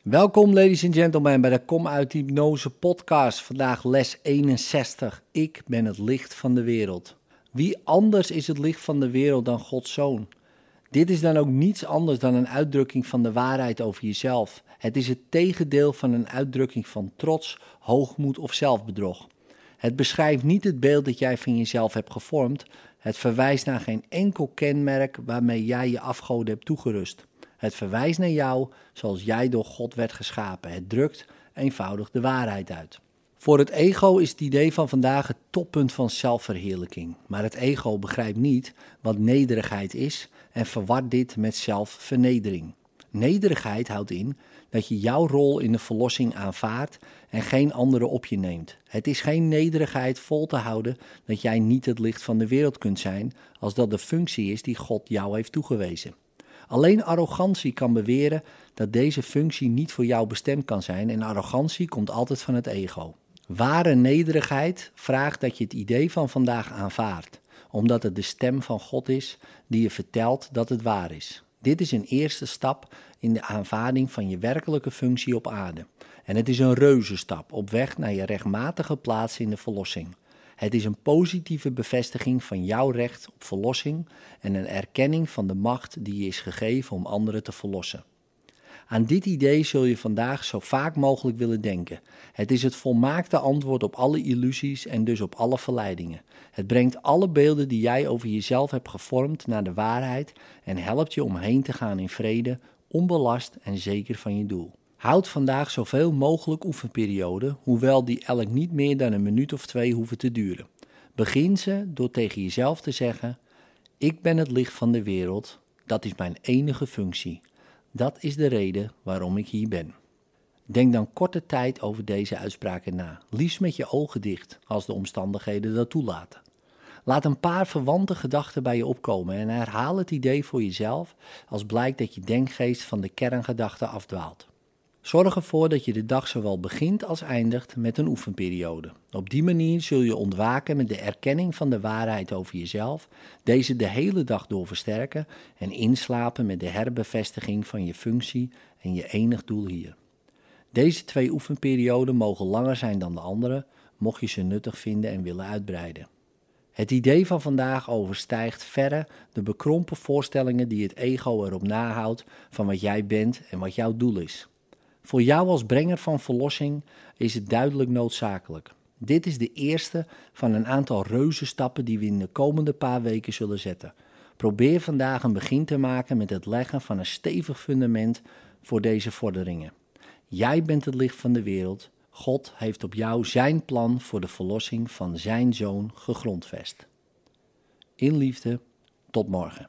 Welkom, ladies and gentlemen, bij de Kom uit Hypnose podcast. Vandaag les 61. Ik ben het licht van de wereld. Wie anders is het licht van de wereld dan Gods zoon? Dit is dan ook niets anders dan een uitdrukking van de waarheid over jezelf. Het is het tegendeel van een uitdrukking van trots, hoogmoed of zelfbedrog. Het beschrijft niet het beeld dat jij van jezelf hebt gevormd. Het verwijst naar geen enkel kenmerk waarmee jij je afgoden hebt toegerust. Het verwijst naar jou zoals jij door God werd geschapen. Het drukt eenvoudig de waarheid uit. Voor het ego is het idee van vandaag het toppunt van zelfverheerlijking. Maar het ego begrijpt niet wat nederigheid is en verwart dit met zelfvernedering. Nederigheid houdt in dat je jouw rol in de verlossing aanvaardt en geen andere op je neemt. Het is geen nederigheid vol te houden dat jij niet het licht van de wereld kunt zijn, als dat de functie is die God jou heeft toegewezen. Alleen arrogantie kan beweren dat deze functie niet voor jou bestemd kan zijn en arrogantie komt altijd van het ego. Ware nederigheid vraagt dat je het idee van vandaag aanvaardt, omdat het de stem van God is die je vertelt dat het waar is. Dit is een eerste stap in de aanvaarding van je werkelijke functie op aarde. En het is een reuzenstap op weg naar je rechtmatige plaats in de verlossing. Het is een positieve bevestiging van jouw recht op verlossing en een erkenning van de macht die je is gegeven om anderen te verlossen. Aan dit idee zul je vandaag zo vaak mogelijk willen denken. Het is het volmaakte antwoord op alle illusies en dus op alle verleidingen. Het brengt alle beelden die jij over jezelf hebt gevormd naar de waarheid en helpt je om heen te gaan in vrede, onbelast en zeker van je doel. Houd vandaag zoveel mogelijk oefenperioden, hoewel die elk niet meer dan een minuut of twee hoeven te duren. Begin ze door tegen jezelf te zeggen: Ik ben het licht van de wereld, dat is mijn enige functie. Dat is de reden waarom ik hier ben. Denk dan korte tijd over deze uitspraken na, liefst met je ogen dicht, als de omstandigheden dat toelaten. Laat een paar verwante gedachten bij je opkomen en herhaal het idee voor jezelf als blijkt dat je denkgeest van de kerngedachte afdwaalt. Zorg ervoor dat je de dag zowel begint als eindigt met een oefenperiode. Op die manier zul je ontwaken met de erkenning van de waarheid over jezelf, deze de hele dag door versterken en inslapen met de herbevestiging van je functie en je enig doel hier. Deze twee oefenperioden mogen langer zijn dan de andere, mocht je ze nuttig vinden en willen uitbreiden. Het idee van vandaag overstijgt verre de bekrompen voorstellingen die het ego erop nahoudt van wat jij bent en wat jouw doel is. Voor jou als brenger van verlossing is het duidelijk noodzakelijk. Dit is de eerste van een aantal reuzenstappen die we in de komende paar weken zullen zetten. Probeer vandaag een begin te maken met het leggen van een stevig fundament voor deze vorderingen. Jij bent het licht van de wereld. God heeft op jou zijn plan voor de verlossing van zijn zoon gegrondvest. In liefde, tot morgen.